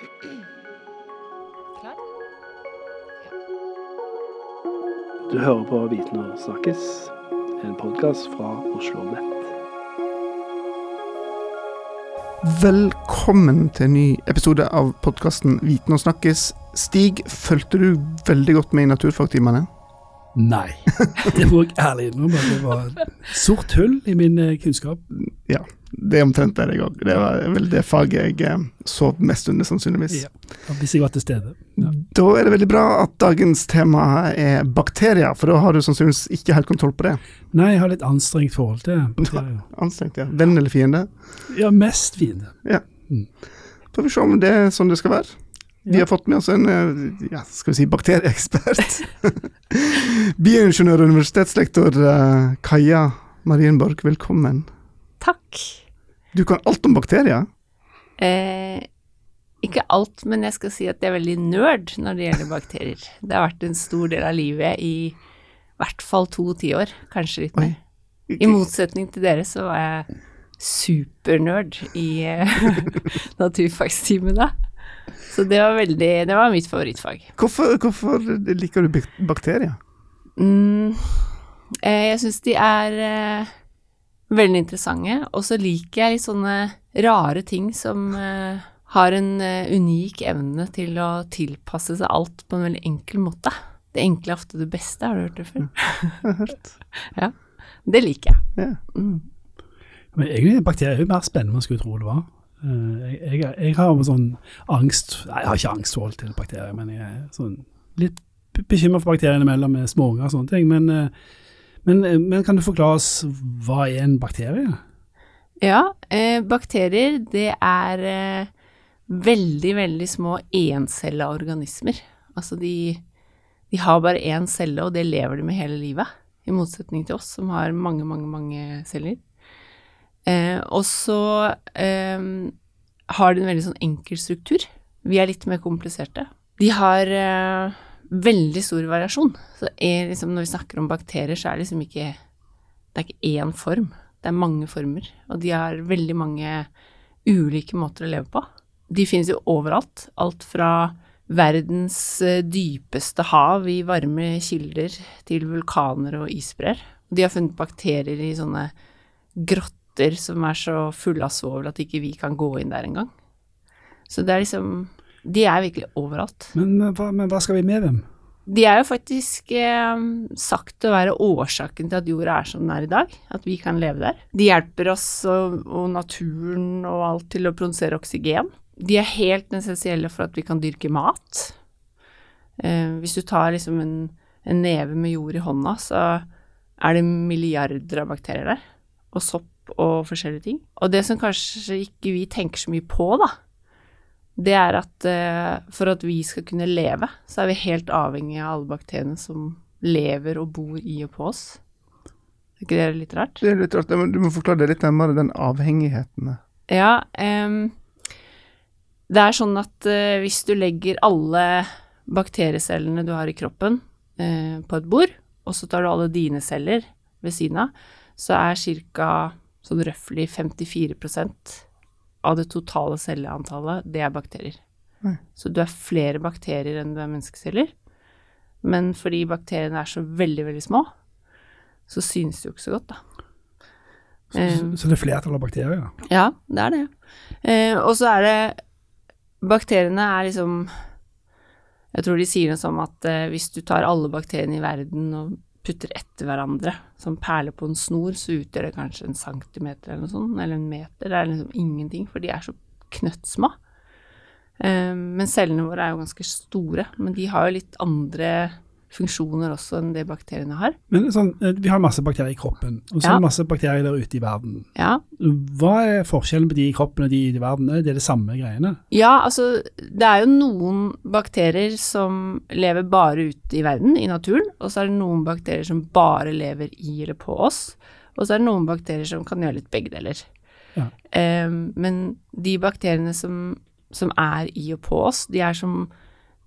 Klar? Du hører på Viten og snakkes, en podkast fra Oslo Nett. Velkommen til en ny episode av podkasten Viten og snakkes. Stig, fulgte du veldig godt med i naturfagtimene? Nei, det må jeg ærlig innrømme. Det var sort hull i min eh, kunnskap. Ja, det er omtrent det jeg òg. Det var vel det faget jeg eh, sov mest under, sannsynligvis. Ja, Hvis jeg var til stede. Ja. Da er det veldig bra at dagens tema er bakterier, for da har du sannsynligvis ikke helt kontroll på det. Nei, jeg har litt anstrengt forhold til bakterier. Anstrengt, ja. Venn eller fiende? Ja, mest fiende. Får vi se om det er sånn det skal være. Vi Ja. har fått med oss en eh, ja, skal vi si bakterieekspert. Bioingeniør og universitetslektor eh, Kaja Marienborg, velkommen. Takk. Du kan alt om bakterier? Eh, ikke alt, men jeg skal si at jeg er veldig nerd når det gjelder bakterier. Det har vært en stor del av livet i hvert fall to tiår, kanskje litt mer. I motsetning til dere så var jeg supernerd i naturfagstimen da. Så det var veldig Det var mitt favorittfag. Hvorfor, hvorfor liker du bakterier? Mm, eh, jeg syns de er eh, veldig interessante, og så liker jeg litt sånne rare ting som uh, har en uh, unik evne til å tilpasse seg alt på en veldig enkel måte. Det enkle er ofte det beste, har du hørt det før? Hørt. ja. Det liker jeg. Ja. Mm. Men egentlig bakterier er jo mer spennende enn man skulle tro det var. Eh, Jeg, jeg, jeg har jo sånn angst Nei, jeg har ikke angsthold til bakterier, men jeg er sånn litt bekymra for bakteriene mellom med småunger og sånne ting. Men, men, eh, men kan du forklare oss hva er en bakterie? Ja, eh, bakterier det er eh, veldig, veldig små encella organismer. Altså de, de har bare én celle, og det lever de med hele livet. I motsetning til oss som har mange, mange, mange celler. Eh, og så eh, har de en veldig sånn enkel struktur. Vi er litt mer kompliserte. De har eh, veldig stor variasjon. Så liksom, når vi snakker om bakterier, så er det liksom ikke Det er ikke én form. Det er mange former, og de har veldig mange ulike måter å leve på. De finnes jo overalt. Alt fra verdens eh, dypeste hav i varme kilder til vulkaner og isbreer. De har funnet bakterier i sånne grotter som er så fulle av svovel at ikke vi kan gå inn der engang. Så det er liksom De er virkelig overalt. Men, hva, men hva skal vi med dem? De er jo faktisk eh, sagt å være årsaken til at jorda er som den er i dag, at vi kan leve der. De hjelper oss og, og naturen og alt til å produsere oksygen. De er helt essensielle for at vi kan dyrke mat. Eh, hvis du tar liksom en, en neve med jord i hånda, så er det milliarder av bakterier der, og sopp og forskjellige ting. Og det som kanskje ikke vi tenker så mye på, da, det er at eh, for at vi skal kunne leve, så er vi helt avhengig av alle bakteriene som lever og bor i og på oss. Er ikke det litt rart? Det er litt rart, men du må forklare det litt nærmere, den avhengigheten. Ja, um, det er sånn at uh, hvis du legger alle bakteriecellene du har i kroppen uh, på et bord, og så tar du alle dine celler ved siden av, så er ca. sånn røftlig 54 av det totale celleantallet, det er bakterier. Mm. Så du er flere bakterier enn du er menneskeceller, men fordi bakteriene er så veldig, veldig små, så synes det jo ikke så godt, da. Så, Eh. så, det er flertall av bakterier? Ja, ja, det er det. Eh, og så er det Bakteriene er liksom Jeg tror de sier noe som at eh, hvis du tar alle bakteriene i verden og putter etter hverandre som perler på en snor, så utgjør det kanskje en centimeter eller noe sånt, eller en meter. Det er liksom ingenting, for de er så knøttsmå. Eh, men cellene våre er jo ganske store, men de har jo litt andre funksjoner også enn det bakteriene har. Men sånn, eh, vi har masse bakterier i kroppen, og så Ja. er det masse bakterier der ute i verden. Ja, Hva er forskjellen på de i kroppen og de i verden? Er det det samme greiene? Ja, altså det er jo noen bakterier som lever bare ute i verden, i naturen, og så er det noen bakterier som bare lever i eller på oss, og så er det noen bakterier som kan gjøre litt begge deler. Ja. Um, men de bakteriene som, som er i og på oss, de er som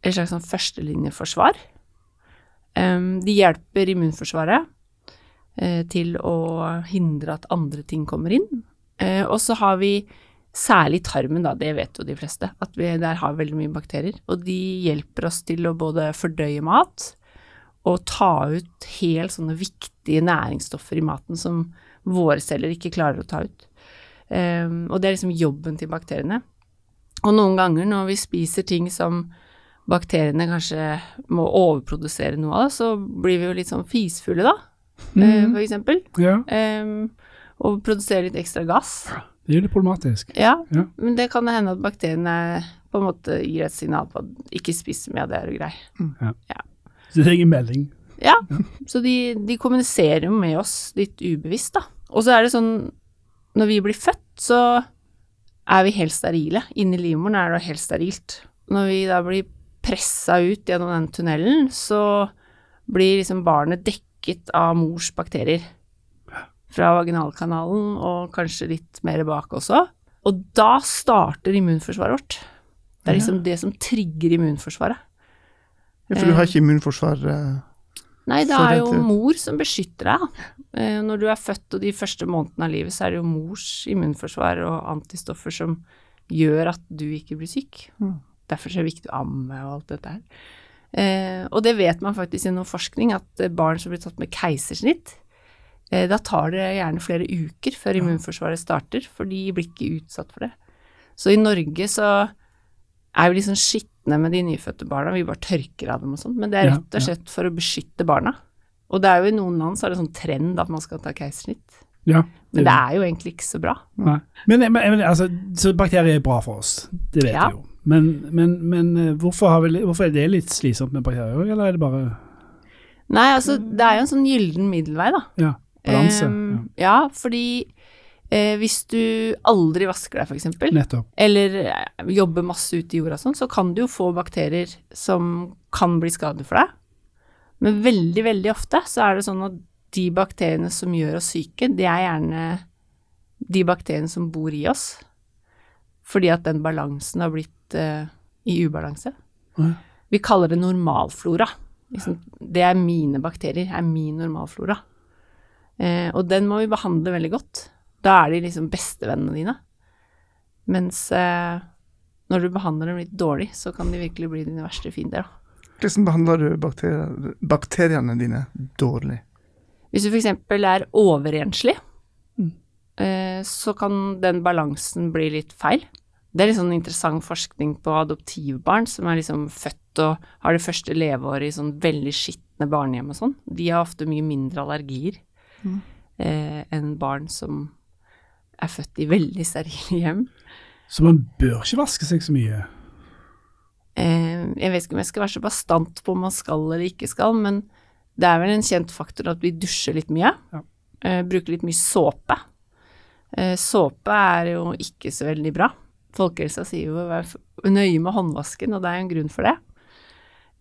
et slags sånn førstelinjeforsvar. De hjelper immunforsvaret eh, til å hindre at andre ting kommer inn. Eh, og så har vi Særlig tarmen, da, det vet jo de fleste, at vi der har veldig mye bakterier. Og de hjelper oss til å både fordøye mat og ta ut helt sånne viktige næringsstoffer i maten som våre celler ikke klarer å ta ut. Og det er liksom jobben til bakteriene. Og noen ganger når vi spiser ting som bakteriene kanskje må overprodusere noe av, det, så blir vi jo litt sånn fisfulle da, mm. for eksempel. Ja. Um, og produserer litt ekstra gass. Det er litt problematisk. Ja, Ja. men det kan hende at bakteriene på en måte gir et signal på at ikke spis mye av det er grei. Så det er ingen melding. Ja, så de, de kommuniserer jo med oss litt ubevisst, da. Og så er det sånn, når vi blir født, så er vi helt sterile. Inni livmoren er det helt sterilt. Når vi da blir pressa ut gjennom den tunnelen, så blir liksom barnet dekket av mors bakterier. Fra vaginalkanalen og kanskje litt mer bak også. Og da starter immunforsvaret vårt. Det er liksom det som trigger immunforsvaret. Ja, for du har ikke immunforsvar eh, Nei, det er jo mor som beskytter deg. Eh, Når du er født og de første månedene av livet, så er det jo mors immunforsvar og antistoffer som gjør at du ikke blir syk. Mm. Derfor er det viktig å amme og alt dette her. Eh, og det vet man faktisk gjennom forskning, at barn som blir tatt med keisersnitt, eh, da tar det gjerne flere uker før immunforsvaret starter, for de blir ikke utsatt for det. Så i Norge så er vi liksom skitne med de nyfødte barna, vi bare tørker av dem og sånn, men det er rett og slett for å beskytte barna. Og det er jo i noen land så er det sånn trend at man skal ta keisersnitt, Ja. men det er jo egentlig ikke så bra. Nei. Men, men, altså, så bakterier er bra for oss, det vet Ja. vi jo. Men, men, men eh, hvorfor, har vi, hvorfor er det litt slitsomt med bakterier, eller er det bare Nei, altså det er jo en sånn gyllen middelvei, da. ja, balanse? Um, ja, fordi eh, hvis du aldri vasker deg, eksempel, Nettopp. eller eh, jobber masse ute i jorda sånn, så kan du jo få bakterier som kan bli skadet for deg. Men veldig, veldig ofte så er det sånn at de bakteriene som gjør oss syke, det er gjerne de bakteriene som bor i oss. Fordi at den balansen har blitt eh, i ubalanse. Ja. Vi kaller det normalflora. Liksom, det er mine bakterier, er min normalflora. Eh, og den må vi behandle veldig godt. Da er de liksom bestevennene dine. Mens eh, når du behandler dem litt dårlig, så kan de virkelig bli dine verste fiender. Hvordan behandler du bakterier, bakteriene dine dårlig? Hvis du f.eks. er overrenslig, Mm. eh, så kan den balansen bli litt feil. Det er litt sånn interessant forskning på adoptivbarn som er liksom født og har det første leveåret i sånn veldig skitne barnehjem og sånn. De har ofte mye mindre allergier Mm. eh, enn barn som er født i veldig sterile hjem. Så man bør ikke vaske seg så mye. Eh, jeg vet ikke om jeg skal være så bastant på om man skal eller ikke skal, men det er vel en kjent faktor at vi dusjer litt mye. Ja. Eh, bruker litt mye såpe. Eh, såpe er jo ikke så veldig bra. Folkehelsa sier jo å være nøye med håndvasken, og det er jo en grunn for det.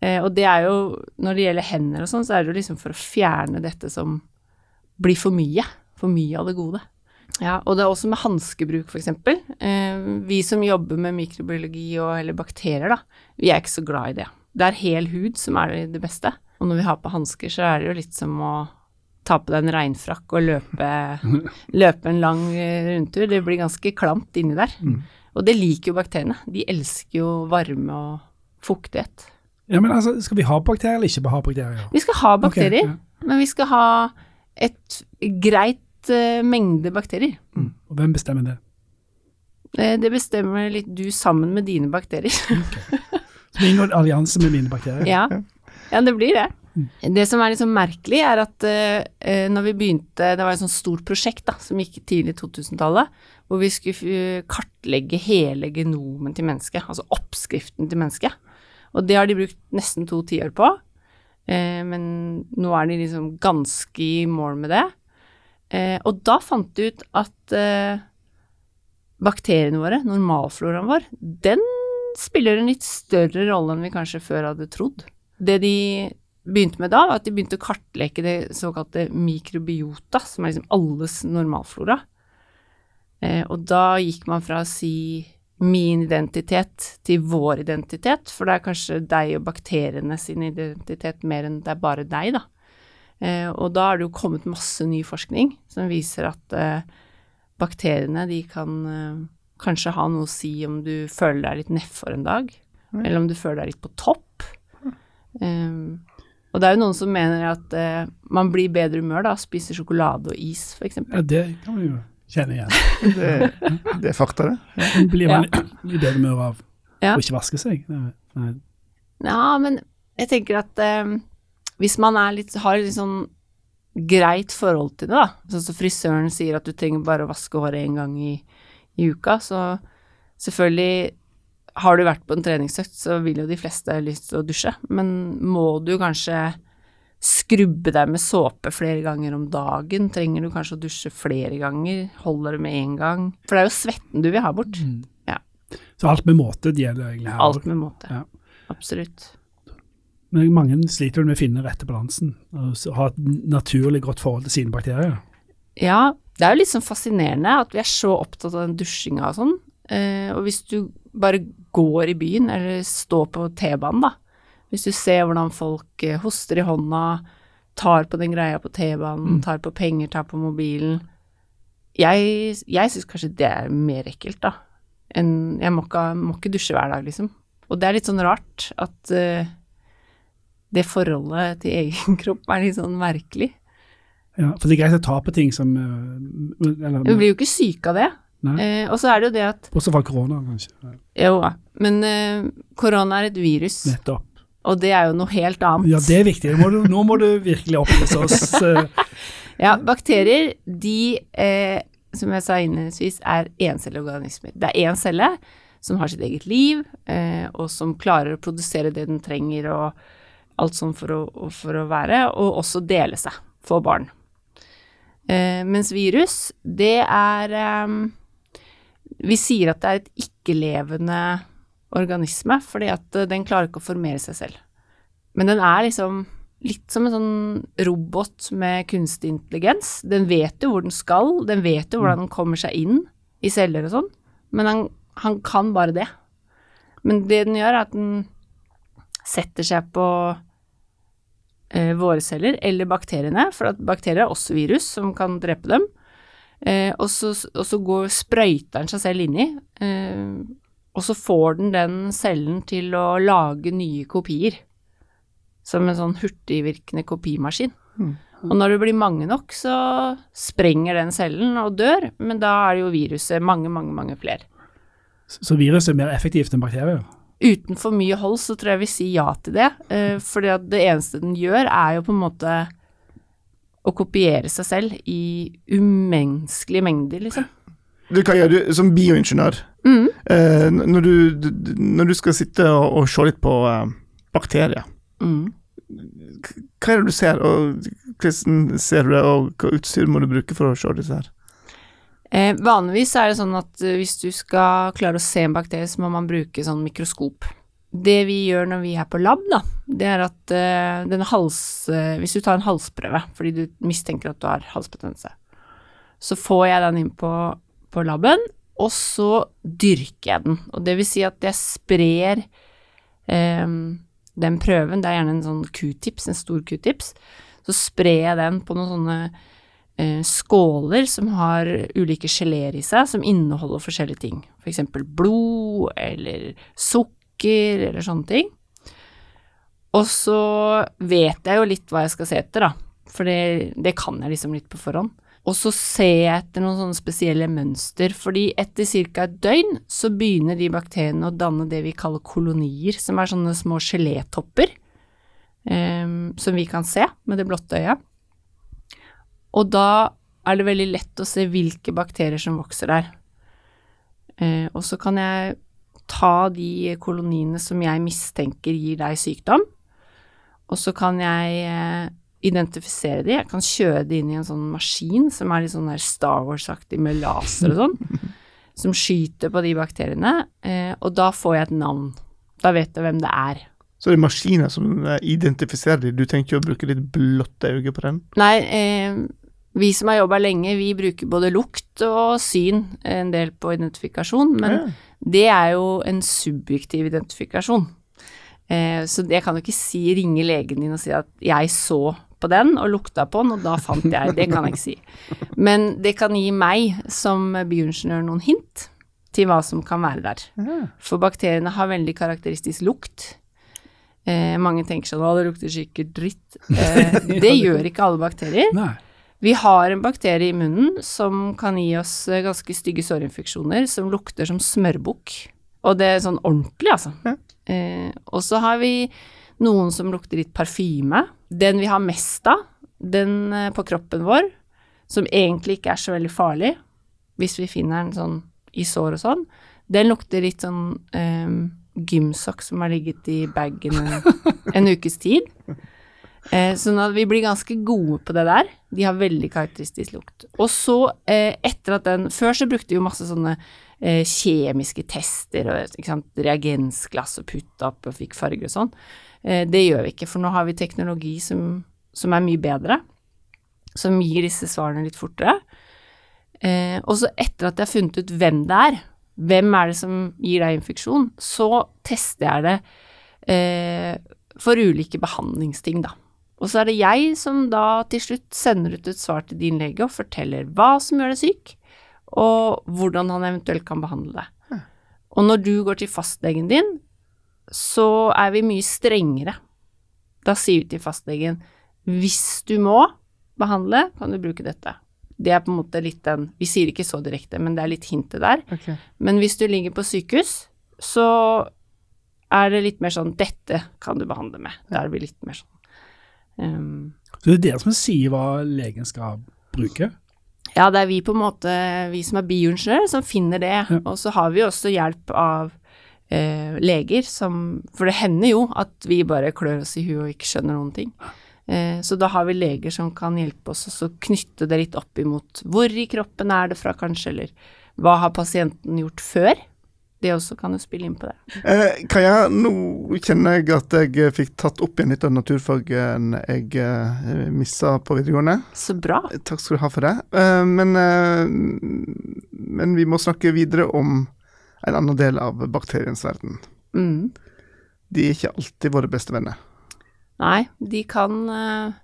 Eh, og det er jo, når det gjelder hender og sånn, så er det jo liksom for å fjerne dette som blir for mye. For mye av det gode. Ja, og det er også med hanskebruk, for eksempel. Eh, vi som jobber med mikrobiologi og eller bakterier, da, vi er ikke så glad i det. Det er hel hud som er det beste. Og når vi har på hansker, så er det jo litt som å ta på deg en regnfrakk og løpe, løpe en lang eh, rundtur. Det blir ganske klamt inni der. Og det liker jo bakteriene. De elsker jo varme og fuktighet. Ja, men altså, Skal vi ha bakterier eller ikke ha bakterier? Vi skal ha bakterier, Ok, men vi skal ha et greit uh, mengde bakterier. Mm. Og hvem bestemmer det? Eh, det bestemmer litt du sammen med dine bakterier. Så vi inngår allianse med mine bakterier? ja. ja, det blir det. Det som er litt sånn merkelig, er at eh, når vi begynte Det var et sånt stort prosjekt da, som gikk tidlig 2000-tallet, hvor vi skulle eh, kartlegge hele genomen til mennesket, altså oppskriften til mennesket. Og det har de brukt nesten to tiår på, uh, men nå er de liksom ganske i mål med det. Uh, og da fant de ut at bakteriene våre, normalfloraen vår, den spiller en litt større rolle enn vi kanskje før hadde trodd. Det de begynte med da, var at de begynte å kartlegge det såkalte mikrobiota, som er liksom alles normalflora. Eh, og da gikk man fra å si min identitet til vår identitet, for det er kanskje deg og bakteriene sin identitet mer enn det er bare deg, da. Eh, og da har det jo kommet masse ny forskning som viser at eh, bakteriene de kan kanskje ha noe å si om du føler deg litt nedfor en dag, eller om du føler deg litt på topp. Um, og det er jo noen som mener at eh, man blir i bedre humør da, spiser sjokolade og is, f.eks. Ja, det kan man jo kjenne igjen. Det, det er fakta, det. Blir man i bedre humør av Ja. å ikke vaske seg? Nei. Ja, men jeg tenker at eh, hvis man er litt, har litt sånn greit forhold til det, da, sånn som frisøren sier at du trenger bare å vaske håret en gang i, i uka, så selvfølgelig har du vært på en treningsøkt, så vil jo de fleste ha lyst til å dusje, men må du kanskje skrubbe deg med såpe flere ganger om dagen? Trenger du kanskje å dusje flere ganger? Holder det med én gang? For det er jo svetten du vil ha bort. Ja. Så alt med måte det gjelder egentlig her. Alt med måte. Ja. Absolutt. Men mange sliter med å finne rette balansen, og ha et naturlig godt forhold til sine bakterier. Ja, det er jo litt sånn fascinerende at vi er så opptatt av den dusjinga og sånn. Eh, og hvis du bare går i byen, eller står på T-banen, da. Hvis du ser hvordan folk eh, hoster i hånda, tar på den greia på T-banen, tar på penger, tar på mobilen. Jeg, jeg syns kanskje det er mer ekkelt, da. Enn Jeg må ikke, må ikke dusje hver dag, liksom. Og det er litt sånn rart at uh, det forholdet til egen kropp er litt sånn merkelig. Ja, for det er greit å ta på ting som eh, eller, Du blir jo ikke syk av det. Eh, og så er det jo det at Bortsett fra korona, kanskje. Jo da, men eh, korona er et virus, Nettopp. og det er jo noe helt annet. Ja, det er viktig. Nå må du, nå må du virkelig opplyse oss. eh, Ja, bakterier, de, eh, som jeg sa innledningsvis, er encelleorganismer. Det er én celle som har sitt eget liv, eh, og som klarer å produsere det den trenger og alt sånn for å, for å være, og også dele seg, få barn. Eh, mens virus, det er Vi sier at det er et ikke-levende organisme, fordi at eh, den klarer ikke å formere seg selv. Men den er liksom litt som en sånn robot med kunstig intelligens. Den vet jo hvor den skal, den vet jo hvordan den kommer seg inn i celler og sånn, men han, han kan bare det. Men det den gjør, er at den setter seg på eh, våre celler, eller bakteriene, for at bakterier er også virus som kan drepe dem. Eh, og, så, og så går, sprøyter den seg selv inni, eh, og så får den den cellen til å lage nye kopier. Som en sånn hurtigvirkende kopimaskin. Og når det blir mange nok, så sprenger den cellen og dør, men da er det jo viruset mange, mange, mange flere. Så viruset er mer effektivt enn bakterier? Uten for mye hold så tror jeg vi sier ja til det, eh, for det eneste den gjør er jo på en måte å kopiere seg selv i umenneskelige mengder, liksom. Du, Kaja, du, som bioingeniør, Mm. eh, når, du, når du skal sitte og, og se litt på eh, bakterier, Mm. hva er det du ser, og hvordan ser du det, og hva utstyr må du bruke for å se disse her? Eh, vanligvis er det sånn at eh, hvis du skal klare å se en bakterie, så må man bruke sånn mikroskop. Det vi gjør når vi er på lab, da, det er at uh, denne hals... Uh, hvis du tar en halsprøve fordi du mistenker at du har halsbetennelse, så får jeg den inn på, på laben, og så dyrker jeg den. Og det vil si at jeg sprer um, den prøven, det er gjerne en sånn q-tips, en stor q-tips, så sprer jeg den på noen sånne uh, skåler som har ulike geléer i seg, som inneholder forskjellige ting. For eksempel blod eller sukker eller sånne ting. Og så vet jeg jo litt hva jeg skal se etter, da. For det, det kan jeg liksom litt på forhånd. Og så ser jeg etter noen sånne spesielle mønster, fordi etter ca. et døgn så begynner de bakteriene å danne det vi kaller kolonier, som er sånne små gelétopper, um, som vi kan se med det blotte øyet. Og da er det veldig lett å se hvilke bakterier som vokser der. Uh, og så kan jeg ta de koloniene som jeg mistenker gir deg sykdom, og så kan jeg eh, identifisere de. Jeg kan kjøre de inn i en sånn maskin som er litt sånn der Star Wars-aktig med laser og sånn, som skyter på de bakteriene, eh, og da får jeg et navn. Da vet jeg hvem det er. Så det er maskiner som eh, identifiserer de, Du tenker å bruke litt blotte øyne på den? Nei, eh, vi som har jobba lenge, vi bruker både lukt og syn en del på identifikasjon, men Ja. det er jo en subjektiv identifikasjon. Eh, så jeg kan jo ikke si, ringe legen din og si at jeg så på den og lukta på den, og da fant jeg. Det kan jeg ikke si. Men det kan gi meg som bioingeniør noen hint. til hva som kan være der. For bakteriene har veldig karakteristisk lukt. Eh, mange tenker sånn 'Å, det lukter sikkert dritt'. Eh, det gjør ikke alle bakterier. Nei. Vi har en bakterie i munnen som kan gi oss eh, ganske stygge sårinfeksjoner, som lukter som smørbukk. Og det er sånn ordentlig, altså. Ja. Eh, og så har vi noen som lukter litt parfyme. Den vi har mest av, den eh, på kroppen vår, som egentlig ikke er så veldig farlig, hvis vi finner den sånn i sår og sånn, den lukter litt sånn eh, gymsokk som har ligget i bagen en, en ukes tid. Eh, sånn at vi blir ganske gode på det der. De har veldig karakteristisk lukt. Og så, eh, etter at den Før så brukte vi jo masse sånne eh, kjemiske tester og sant, reagensglass og putta opp og fikk farger og sånn. Eh, det gjør vi ikke, for nå har vi teknologi som, som er mye bedre. Som gir disse svarene litt fortere. Eh, og så etter at jeg har funnet ut hvem det er, hvem er det som gir deg infeksjon, så tester jeg det eh, for ulike behandlingsting, da. Og så er det jeg som da til slutt sender ut et svar til din lege og forteller hva som gjør deg syk, og hvordan han eventuelt kan behandle det. Og når du går til fastlegen din, så er vi mye strengere. Da sier vi til fastlegen hvis du må behandle, kan du bruke dette. Det er på en måte litt den Vi sier ikke så direkte, men det er litt hintet der. Okay. Men hvis du ligger på sykehus, så er det litt mer sånn Dette kan du behandle med. Da er det litt mer sånn ehm, Så det er dere som sier hva legen skal bruke? Ja, det er vi på en måte, vi som er bioingeniører, som finner det. Og så har vi også hjelp av eh, leger som For det hender jo at vi bare klør oss i huet og ikke skjønner noen ting. Eh, så da har vi leger som kan hjelpe oss å knytte det litt opp imot hvor i kroppen er det fra, kanskje, eller hva har pasienten gjort før? Det også kan jo spille inn på det. Eh, Kaja, nå kjenner jeg at jeg eh, fikk tatt opp igjen litt av naturfagen jeg eh, missa på videregående. Så bra. Takk skal du ha for det. Eh, men, eh, men vi må snakke videre om en annen del av bakteriens verden. Mm. De er ikke alltid våre beste venner. Nei, de kan eh,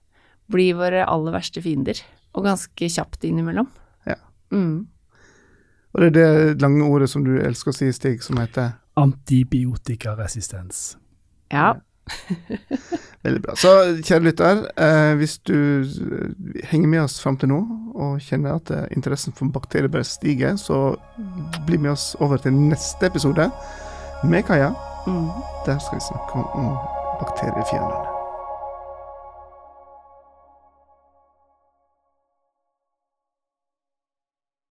bli våre aller verste fiender, og ganske kjapt innimellom. Ja. Mm. Og det er det lange ordet som du elsker å si, Stig, som heter Antibiotikaresistens. Ja. Veldig bra. Så kjære lytter, eh, hvis du eh, henger med oss fram til nå, og kjenner at eh, interessen for bakterier bare stiger, så bli med oss over til neste episode med Kaja. Mm. Der skal vi snakke om, om bakteriefiendene.